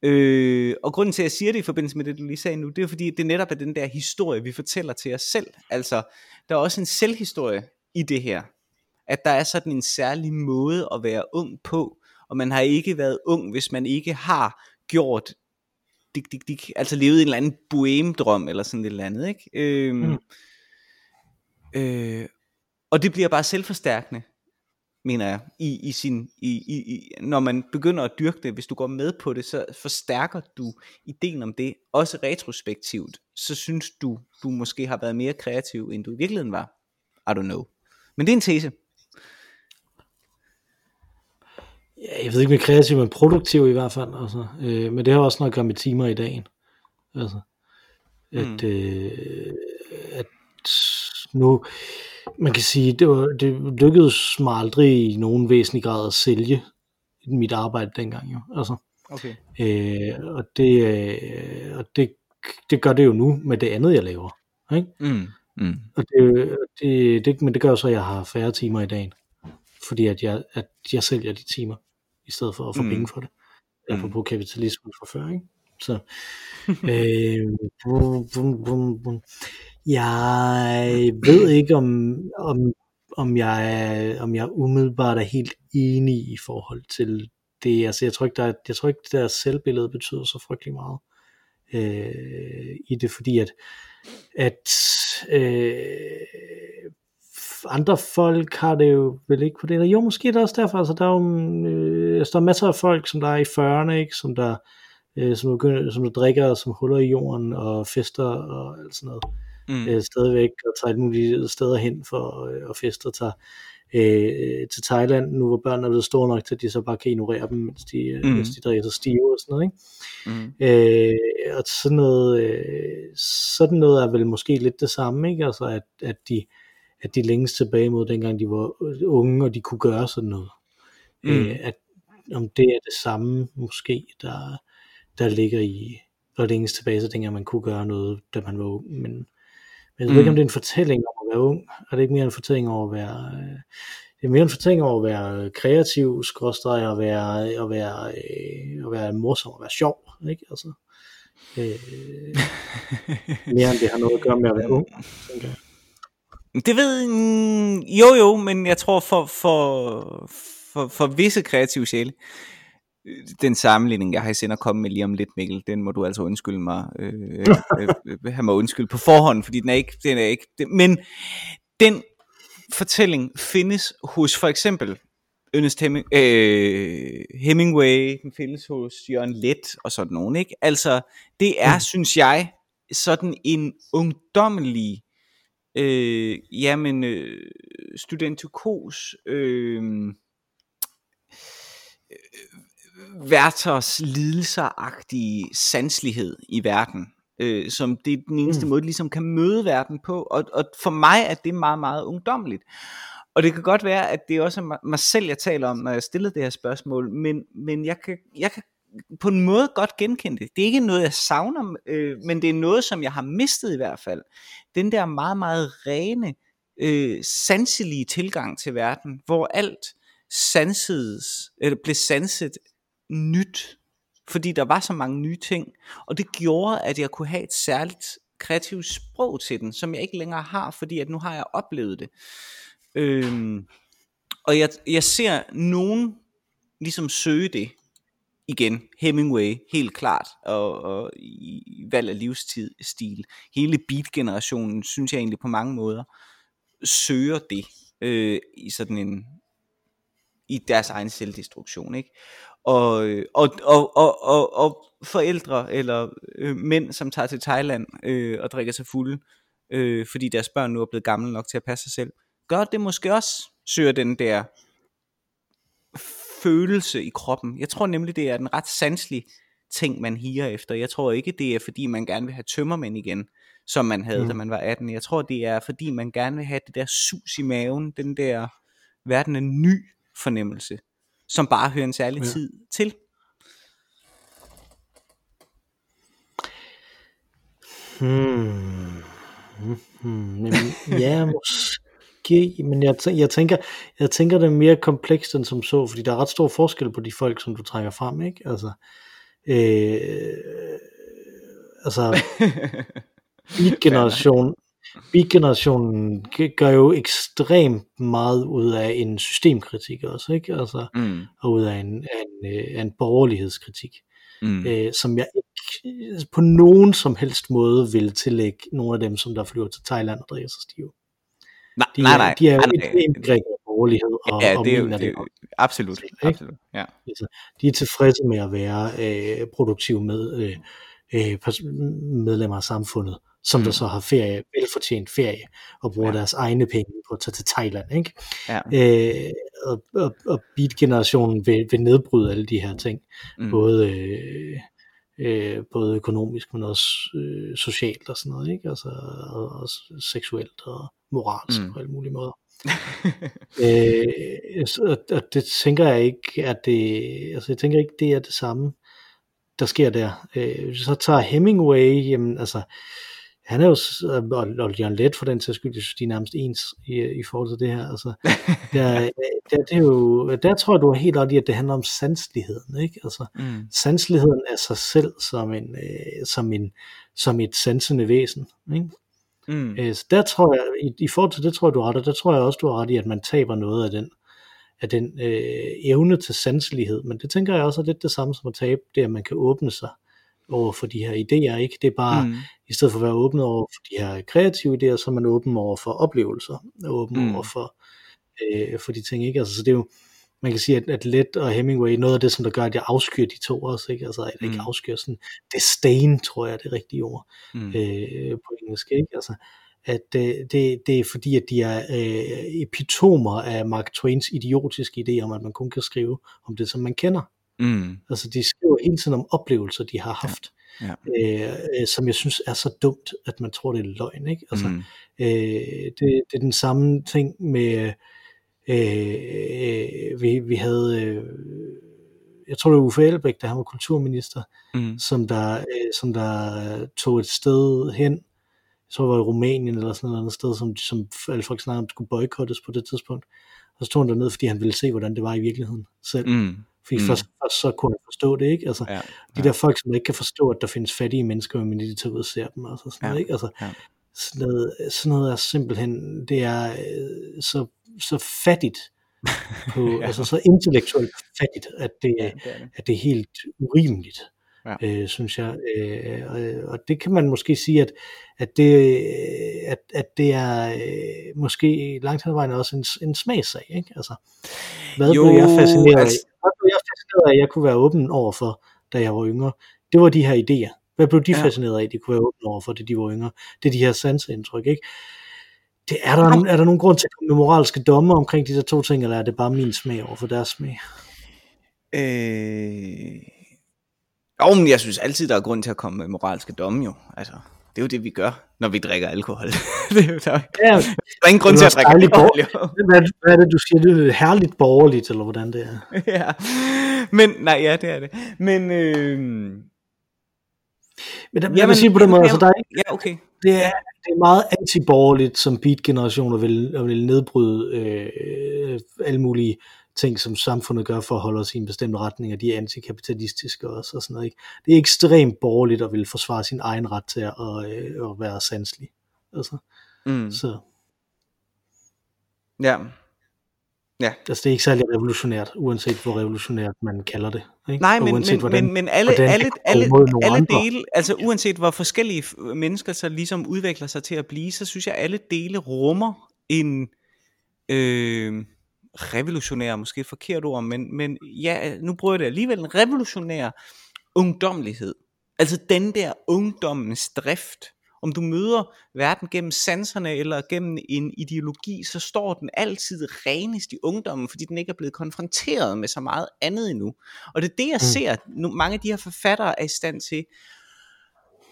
Øh, og grunden til, at jeg siger det i forbindelse med det, du lige sagde nu, det er fordi, det netop er den der historie, vi fortæller til os selv. Altså, der er også en selvhistorie i det her. At der er sådan en særlig måde at være ung på, og man har ikke været ung, hvis man ikke har gjort dik, dik, dik, altså levet en eller anden bohemdrøm eller sådan et eller andet, ikke? Øhm, mm. øh, og det bliver bare selvforstærkende. mener jeg, i, i sin, i, i, i, når man begynder at dyrke det, hvis du går med på det, så forstærker du ideen om det, også retrospektivt, så synes du, du måske har været mere kreativ, end du i virkeligheden var. I don't know. Men det er en tese. Ja, jeg ved ikke med kreativ, men produktiv i hvert fald. Altså. Øh, men det har også noget at gøre med timer i dagen. Altså, at, mm. øh, at nu, man kan sige, det, var, det lykkedes mig aldrig i nogen væsentlig grad at sælge mit arbejde dengang jo. Altså, okay. øh, og det, øh, og det, det gør det jo nu med det andet, jeg laver. Ikke? Mm. Mm. Og det, det, det, men det gør så, at jeg har færre timer i dagen. Fordi at jeg, at jeg sælger de timer, i stedet for at få mm. penge for det. Mm. på kapitalismen fra før, ikke? Så, øh, bum, bum, bum, bum. Jeg ved ikke, om, om, om, jeg, om jeg umiddelbart er helt enig i forhold til det. Altså, jeg tror ikke, der, jeg tror ikke, det der selvbillede betyder så frygtelig meget øh, i det, fordi at, at øh, andre folk har det jo vel ikke på det. Jo, måske er det også derfor. Altså, der, er jo, øh, altså, der er masser af folk, som der er i 40'erne, ikke? som der øh, som, begynder, som der drikker som huller i jorden og fester og alt sådan noget mm. øh, stadigvæk, og tager et mulige steder hen for øh, at feste, og tager øh, til Thailand, nu hvor børnene er blevet store nok til, at de så bare kan ignorere dem, mens de, mm. mens de drikker sig stive og sådan noget. Ikke? Mm. Øh, og sådan noget, øh, sådan noget er vel måske lidt det samme, ikke? Altså at, at de at de længes tilbage mod dengang de var unge, og de kunne gøre sådan noget. Mm. Øh, at om det er det samme måske, der, der ligger i at længes tilbage, så tænker jeg, at man kunne gøre noget, da man var ung, men men jeg ved mm. ikke, om det er en fortælling om at være ung. Er det ikke mere en fortælling over at være... Øh, det er mere en fortælling over at være kreativ, skråstrej, og være, at være, øh, at være morsom, og være sjov, ikke? Altså, øh, mere end det har noget at gøre med at være ung, tænker jeg. Det ved jo jo, men jeg tror for, for, for, for visse kreative sjæle, den sammenligning, jeg har i sinde at komme med lige om lidt, Mikkel, den må du altså undskylde mig, øh, øh, øh, have mig undskyld på forhånd, fordi den er ikke, den er ikke, den, men den fortælling findes hos for eksempel Ernest Heming, øh, Hemingway, den findes hos Jørgen Let og sådan nogen, ikke? Altså, det er, mm. synes jeg, sådan en ungdommelig, øh, jamen, øh, studentikos, øh, Werthers lidelseragtige sanslighed i verden, øh, som det er den eneste mm. måde, ligesom kan møde verden på, og, og for mig er det meget, meget ungdomligt. Og det kan godt være, at det er også mig selv, jeg taler om, når jeg stiller det her spørgsmål, men, men jeg, kan, jeg kan på en måde godt genkende det. Det er ikke noget, jeg savner, øh, men det er noget, som jeg har mistet i hvert fald. Den der meget, meget rene, øh, sanselige tilgang til verden, hvor alt sansedes, eller blev sanset nyt, fordi der var så mange nye ting, og det gjorde, at jeg kunne have et særligt kreativt sprog til den, som jeg ikke længere har, fordi at nu har jeg oplevet det. Øhm, og jeg, jeg ser nogen ligesom søge det igen, Hemingway, helt klart, og, og i valg af livsstil. Hele beat-generationen, synes jeg egentlig på mange måder, søger det øh, i sådan en i deres egen selvdestruktion, ikke? Og, og, og, og, og, og forældre eller øh, mænd, som tager til Thailand øh, og drikker sig fulde, øh, fordi deres børn nu er blevet gamle nok til at passe sig selv, gør det måske også, søger den der følelse i kroppen. Jeg tror nemlig, det er en ret sanselig ting, man higer efter. Jeg tror ikke, det er fordi, man gerne vil have tømmermænd igen, som man havde, mm. da man var 18. Jeg tror, det er fordi, man gerne vil have det der sus i maven, den der verden er ny fornemmelse, som bare hører en særlig ja. tid til. Hmm. Hmm. ja, måske, men jeg, tæ- jeg, tænker, jeg tænker, det er mere komplekst end som så, fordi der er ret stor forskel på de folk, som du trækker frem, ikke? Altså, øh, altså, beat-generation, beat-generationen gør jo ekstremt meget ud af en systemkritik også, ikke? Altså, mm. og ud af en, en, øh, en borgerlighedskritik, mm. øh, som jeg ikke på nogen som helst måde vil tillægge nogle af dem, som der flyver til Thailand og drikker sig stive. Nej, de nej, nej. De er jo nej, ekstremt borgerlighed, og, ja, og det er, jo- det, det. absolut, Ikke? absolut, ja. Altså, de er tilfredse med at være øh, produktive med, øh, øh, medlemmer af samfundet, som mm. der så har ferie, velfortjent ferie, og bruger ja. Deres egne penge på at tage til Thailand. Ikke? ja. Øh, og, og, og beat-generationen vil, vil nedbryde alle de her ting, Mm. både, øh, øh, både økonomisk, men også øh, socialt og sådan noget, ikke? Altså, og, og seksuelt og moralsk Mm. på alle mulige måder. øh, og, og det tænker jeg ikke, at det, altså jeg tænker ikke, det er det samme, der sker der. Øh, så tager Hemingway, jamen altså, han er jo, og, og John Lett for den sags skyld, jeg synes, de er nærmest ens i, i forhold til det her. Altså, der, der, det er jo, der tror jeg, du har helt ret i, at det handler om sansligheden. Ikke? Altså, Mm. sansligheden af sig selv som, en, øh, som, en, som et sansende væsen. Ikke? Mm. Øh, så der tror jeg, i, i forhold til det tror jeg, du har ret, og der tror jeg også, du har ret i, at man taber noget af den, af den øh, evne til sanselighed. Men det tænker jeg også er lidt det samme som at tabe det, at man kan åbne sig over for de her idéer. Ikke? Det er bare, mm. I stedet for at være åbne over for de her kreative idéer, så er man åben over for oplevelser, åben Mm. mm. over for, øh, for de ting. Ikke? Altså, så det er jo, man kan sige, at, at Let og Hemingway, noget af det, som der gør, at jeg afskyr de to også, ikke? altså at jeg ikke Mm. afskyr sådan, disdain, tror jeg er det rigtige ord, Mm. øh, på engelsk, ikke? Altså, at øh, det, det er fordi, at de er øh, epitomer af Mark Twains idiotiske idé om, at man kun kan skrive om det, som man kender. Mm. Altså, de skriver hele tiden om oplevelser, de har haft, Ja. øh, øh, som jeg synes er så dumt, at man tror, det er løgn, ikke? Altså, Mm. øh, det, det er den samme ting med, øh, øh, vi, vi havde, øh, jeg tror det var Uffe Elbæk, da han var kulturminister, Mm. som der, øh, som der tog et sted hen, jeg tror det var i Rumænien eller sådan noget andet sted, som, som alle folk snakkede om skulle boykottes på det tidspunkt. Og så tog han derned, fordi han ville se, hvordan det var i virkeligheden selv. Mm. Fordi Mm. først, først så kunne han forstå det, ikke? Altså, Ja. de der folk, som ikke kan forstå, at der findes fattige mennesker, men de tager ud og ser dem, og så sådan Ja. noget, ikke? Altså, Ja. sådan, noget, sådan noget er simpelthen, det er øh, så, så fattigt, på, Ja. ja. altså så intellektuelt fattigt, at det, Ja, ja. det er det. at det er helt urimeligt, Ja. ja. øh, synes jeg. Øh, og, og det kan man måske sige, at, at, det, at, at det er øh, måske langt hen ad vejen også en, en smagssag, ikke? Altså, hvad Jo, jo, blev jeg fascineret altså- af? Fascineret af, at jeg kunne være åben over for, da jeg var yngre? Det var de her idéer. Hvad blev de Ja. fascineret af, at de kunne være åbne over for, da de var yngre? Det er de her sanseindtryk, ikke? Det, er, der, er der nogen grund til at komme med moralske domme omkring de der to ting, eller er det bare min smag over for deres smag? Øh... Jo, men jeg synes altid, der er grund til at komme med moralske domme jo. Altså, det er jo det, vi gør, når vi drikker alkohol. det er jo, der, er- Ja, der er ingen grund til at drikke alkohol, hvad, hvad er det, du siger? Det er herligt borgerligt, eller hvordan det er? ja. Men, nej, ja, det er det. Men, øh... Men der, jeg Jamen, vil sige på den måde, altså, der er ikke, Ja, okay. det, er, det er meget antiborgerligt, som beat-generationer vil, vil nedbryde øh, alle mulige ting, som samfundet gør for at holde os i en bestemt retning, og de er antikapitalistiske også, og sådan noget. Ikke? Det er ekstremt borgerligt at vil forsvare sin egen ret til at, øh, at være sanselig. Altså, Mm. så, Ja. altså, det er ikke særlig revolutionært, uanset hvor revolutionært man kalder det. Ikke? Nej, men, uanset, men, hvordan, men, men alle, hvordan alle, alle, alle andre. dele, altså uanset hvor forskellige mennesker så ligesom udvikler sig til at blive, så synes jeg, alle dele rummer en øh, revolutionær, måske et forkert ord, men, men ja, nu bruger jeg det alligevel, en revolutionær ungdommelighed. Altså den der ungdommens drift. Om du møder verden gennem sanserne eller gennem en ideologi, så står den altid renest i ungdommen, fordi den ikke er blevet konfronteret med så meget andet endnu. Og det er det, jeg mm. ser, nu, mange af de her forfattere er i stand til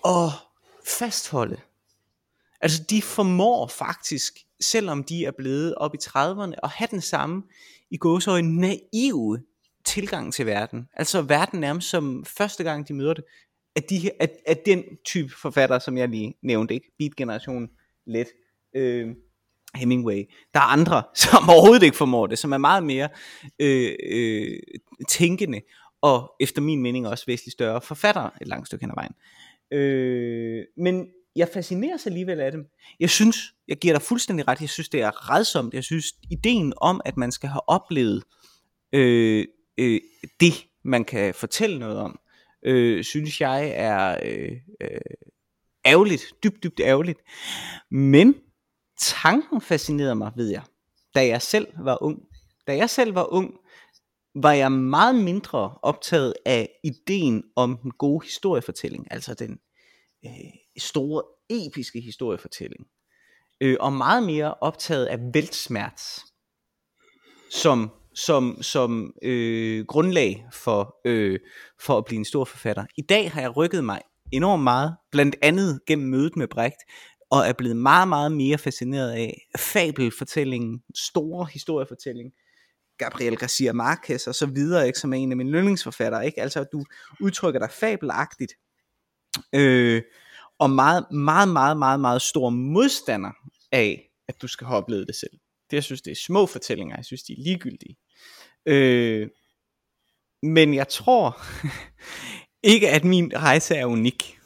at fastholde. Altså de formår faktisk, selvom de er blevet op i 30'erne, at have den samme i gåsøjne naive tilgang til verden. Altså verden nærmest som første gang de møder det, at, de, at, at den type forfatter, som jeg lige nævnte, ikke? Beat-generationen, let, øh, Hemingway. Der er andre, som overhovedet ikke formår det, som er meget mere øh, øh, tænkende, og efter min mening også væsentligt større forfattere et langt stykke hen ad vejen. Øh, men jeg fascineres alligevel af dem. Jeg synes, jeg giver dig fuldstændig ret, jeg synes, det er redsomt. Jeg synes, ideen om, at man skal have oplevet øh, øh, det, man kan fortælle noget om, øh, synes jeg er øh, øh, ærgerligt, dybt, dybt ærgerligt. Men tanken fascinerede mig, ved jeg. da jeg selv var ung. Da jeg selv var ung, var jeg meget mindre optaget af ideen om den gode historiefortælling, altså den øh, store episke historiefortælling, øh, og meget mere optaget af Weltsmerz som, som, som øh, grundlag for, øh, for at blive en stor forfatter. I dag har jeg rykket mig enormt meget, blandt andet gennem mødet med Brecht, og er blevet meget, meget mere fascineret af fabelfortællingen, store historiefortælling, Gabriel Garcia Marquez og så videre, ikke, som er en af mine yndlingsforfattere, ikke? Altså, du udtrykker dig fabelagtigt, øh, og meget, meget, meget, meget, meget stor modstander af, at du skal have oplevet det selv. Det, jeg synes, det er små fortællinger, jeg synes, de er ligegyldige. Øh, men jeg tror ikke, at min rejse er unik.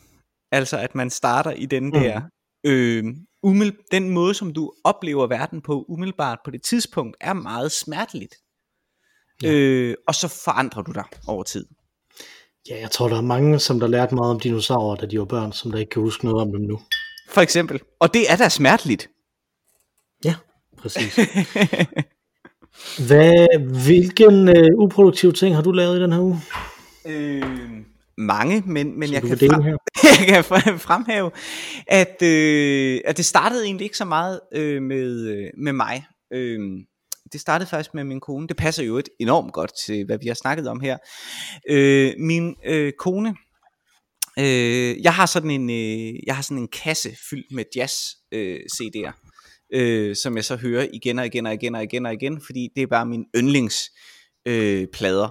Altså, at man starter i den der, mm. øh, umiddelbart, den måde, som du oplever verden på umiddelbart på det tidspunkt, er meget smerteligt. Ja. Øh, og så forandrer du dig over tid. Ja, jeg tror, der er mange, som der lærte meget om dinosaurer, da de var børn, som der ikke kan huske noget om dem nu. For eksempel. Og det er da smerteligt. Ja, præcis. Hvad, hvilken øh, uproduktiv ting har du lavet i den her uge? Øh, mange, men, men jeg kan, frem, jeg kan fremhæve, at, øh, at det startede egentlig ikke så meget øh, med, øh, med mig. Øh, det startede faktisk med min kone. Det passer jo et enormt godt til, hvad vi har snakket om her. Øh, min øh, kone, øh, jeg har sådan en, øh, jeg har sådan en kasse fyldt med jazz øh, CD'er, øh, som jeg så hører igen og igen og igen og igen og igen, fordi det er bare min yndlings øh, plader.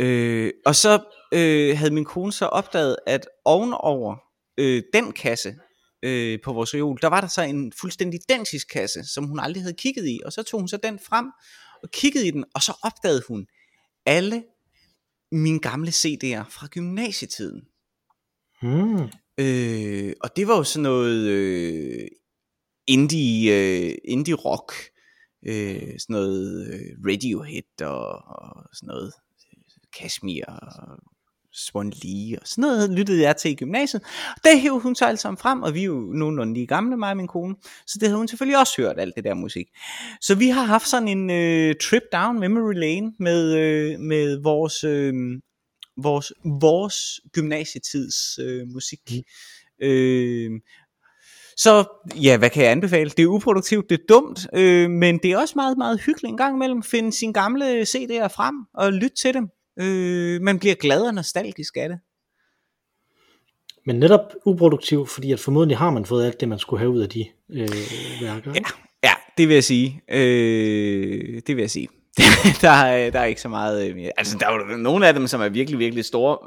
Øh, og så øh, havde min kone så opdaget, at ovenover øh, den kasse, øh, på vores reol, der var der så en fuldstændig identisk kasse, som hun aldrig havde kigget i, og så tog hun så den frem og kiggede i den, og så opdagede hun alle mine gamle CD'er fra gymnasietiden. Hmm. Øh, og det var jo sådan noget øh, indie, øh, indie rock, øh, sådan noget øh, Radiohead og, og sådan noget Kashmir og Swan Lee og sådan noget lyttede jeg til i gymnasiet. Det hævde hun så alle sammen frem, og vi er jo nogenlunde lige gamle, mig og min kone, så det havde hun selvfølgelig også hørt, alt det der musik. Så vi har haft sådan en øh, trip down memory lane med, øh, med vores, øh, vores, vores gymnasietids øh, musik. Mm. Øh, så ja, hvad kan jeg anbefale? Det er uproduktivt, det er dumt, øh, men det er også meget, meget hyggeligt en gang imellem. Finde sine gamle CD'er frem og lytte til dem. Øh, man bliver glad og nostalgisk af det. Men netop uproduktiv, fordi at formodentlig har man fået alt det, man skulle have ud af de øh, værker. Ja, ja, det vil jeg sige. Øh, det vil jeg sige. der, er, der er ikke så meget... Øh, altså, der er jo nogle af dem, som er virkelig, virkelig store,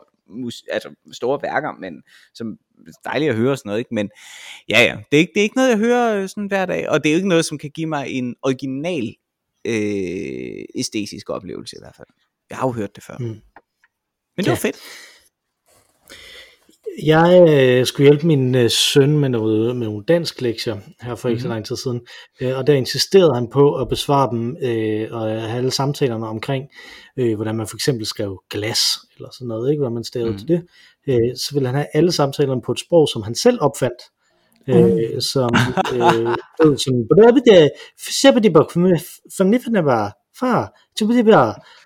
altså store værker, men som er dejligt at høre sådan noget, ikke? Men ja, ja, det er, ikke, det er ikke noget, jeg hører øh, sådan hver dag, og det er jo ikke noget, som kan give mig en original øh, æstetisk oplevelse i hvert fald. Jeg har jo hørt det før. Mm. Men det ja. var fedt. Jeg øh, skulle hjælpe min øh, søn med noget med nogle dansk lektier her for ikke mm-hmm. så mhm. lang tid siden, øh, og der insisterede han på at besvare dem øh, og have alle samtalerne omkring, øh, hvordan man for eksempel skrev glas eller sådan noget, ikke, hvordan man stavede mm-hmm. til det. Øh, så ville han have alle samtalerne på et sprog, som han selv opfandt. Øh, mm. som øh, sådan, far,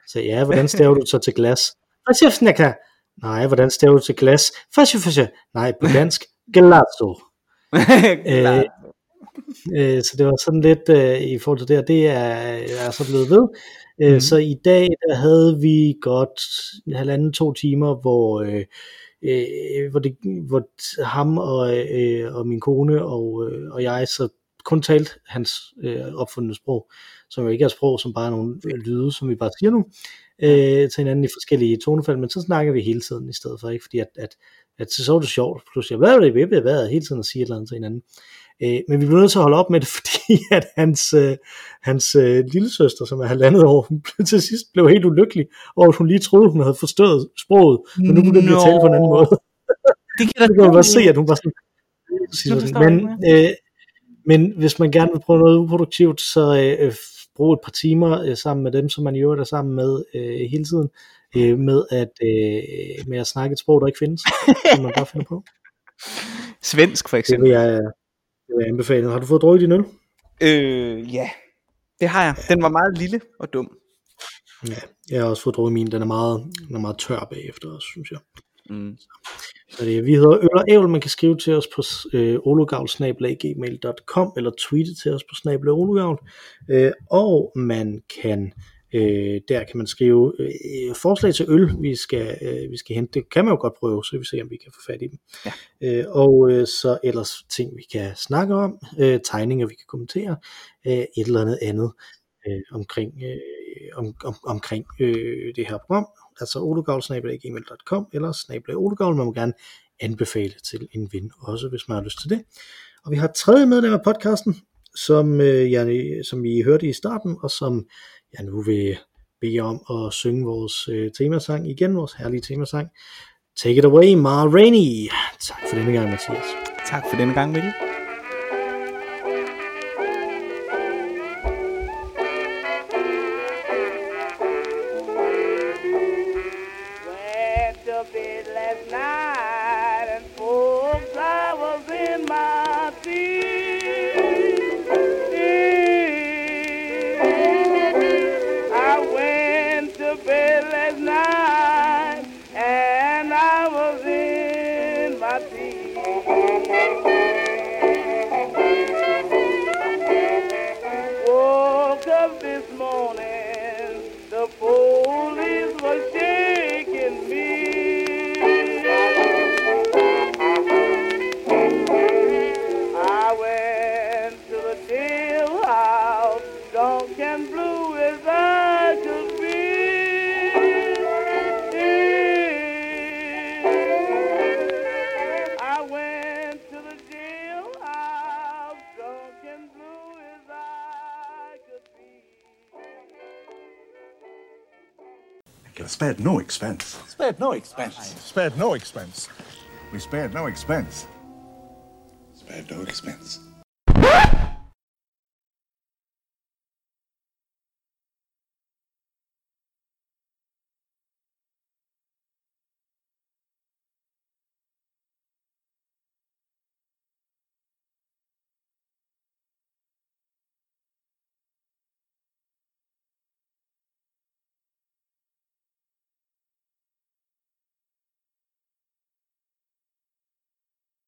så ja, hvordan staver du så til glas? Fascifnækker. Nej, hvordan staver du til glas? Fascifnækker. Nej, på dansk. Gelato. øh, øh, så det var sådan lidt øh, i forhold til det, og det er, er så blevet ved. Øh, mm. Så i dag der havde vi godt halvanden to timer, hvor øh, øh, hvor, det, hvor ham og, øh, og min kone og, øh, og jeg så kun talte hans øh, opfundne sprog som jo ikke er sprog, som bare er nogle lyde, som vi bare siger nu, øh, til hinanden i forskellige tonefald, men så snakker vi hele tiden i stedet for, ikke? fordi at, at, at så er det sjovt, pludselig, hvad er det, hvad er det, hele tiden at sige et eller andet til hinanden. Øh, men vi bliver nødt til at holde op med det, fordi at hans, øh, hans øh, lille søster, som er halvandet år, hun til sidst blev helt ulykkelig at hun lige troede, hun havde forstået sproget, men nu begyndte no. at tale på en anden måde. Det kan, kan man bare se, at hun var sådan, men, øh, men hvis man gerne vil prøve noget uproduktivt, så øh, bruge et par timer øh, sammen med dem, som man i øvrigt er sammen med øh, hele tiden, øh, med, at, øh, med at snakke et sprog, der ikke findes, som man bare finder på. Svensk for eksempel. Det vil jeg, det vil jeg anbefale. Har du fået drukket din øl? Øh, ja. Det har jeg. Den var meget lille og dum. Ja, jeg har også fået drukket min. Den er meget, den er meget tør bagefter også, synes jeg. Mm. Så det, vi hedder Øl og Ævl. Man kan skrive til os på øh, ologavl.gmail.com eller tweete til os på snabel ologavl. Øh, og man kan øh, der kan man skrive øh, forslag til øl, vi skal, øh, vi skal hente. Det kan man jo godt prøve, så vi ser, om vi kan få fat i dem. Ja. Øh, og øh, så ellers ting, vi kan snakke om, øh, tegninger, vi kan kommentere, øh, et eller andet andet øh, omkring, øh, om, om, omkring øh, det her program, altså olugavl.gmail.com eller snabel olugavl, man må gerne anbefale til en ven også, hvis man har lyst til det. Og vi har et tredje medlem af podcasten, som, øh, jeg, som I hørte i starten, og som jeg nu vil bede om at synge vores øh, temasang igen, vores herlige temasang. Take it away, Ma Rainey. Tak for denne gang, Mathias. Tak for denne gang, Mikkel. Expense. Spared no expense. Spared no expense. We spared no expense. Spared no expense.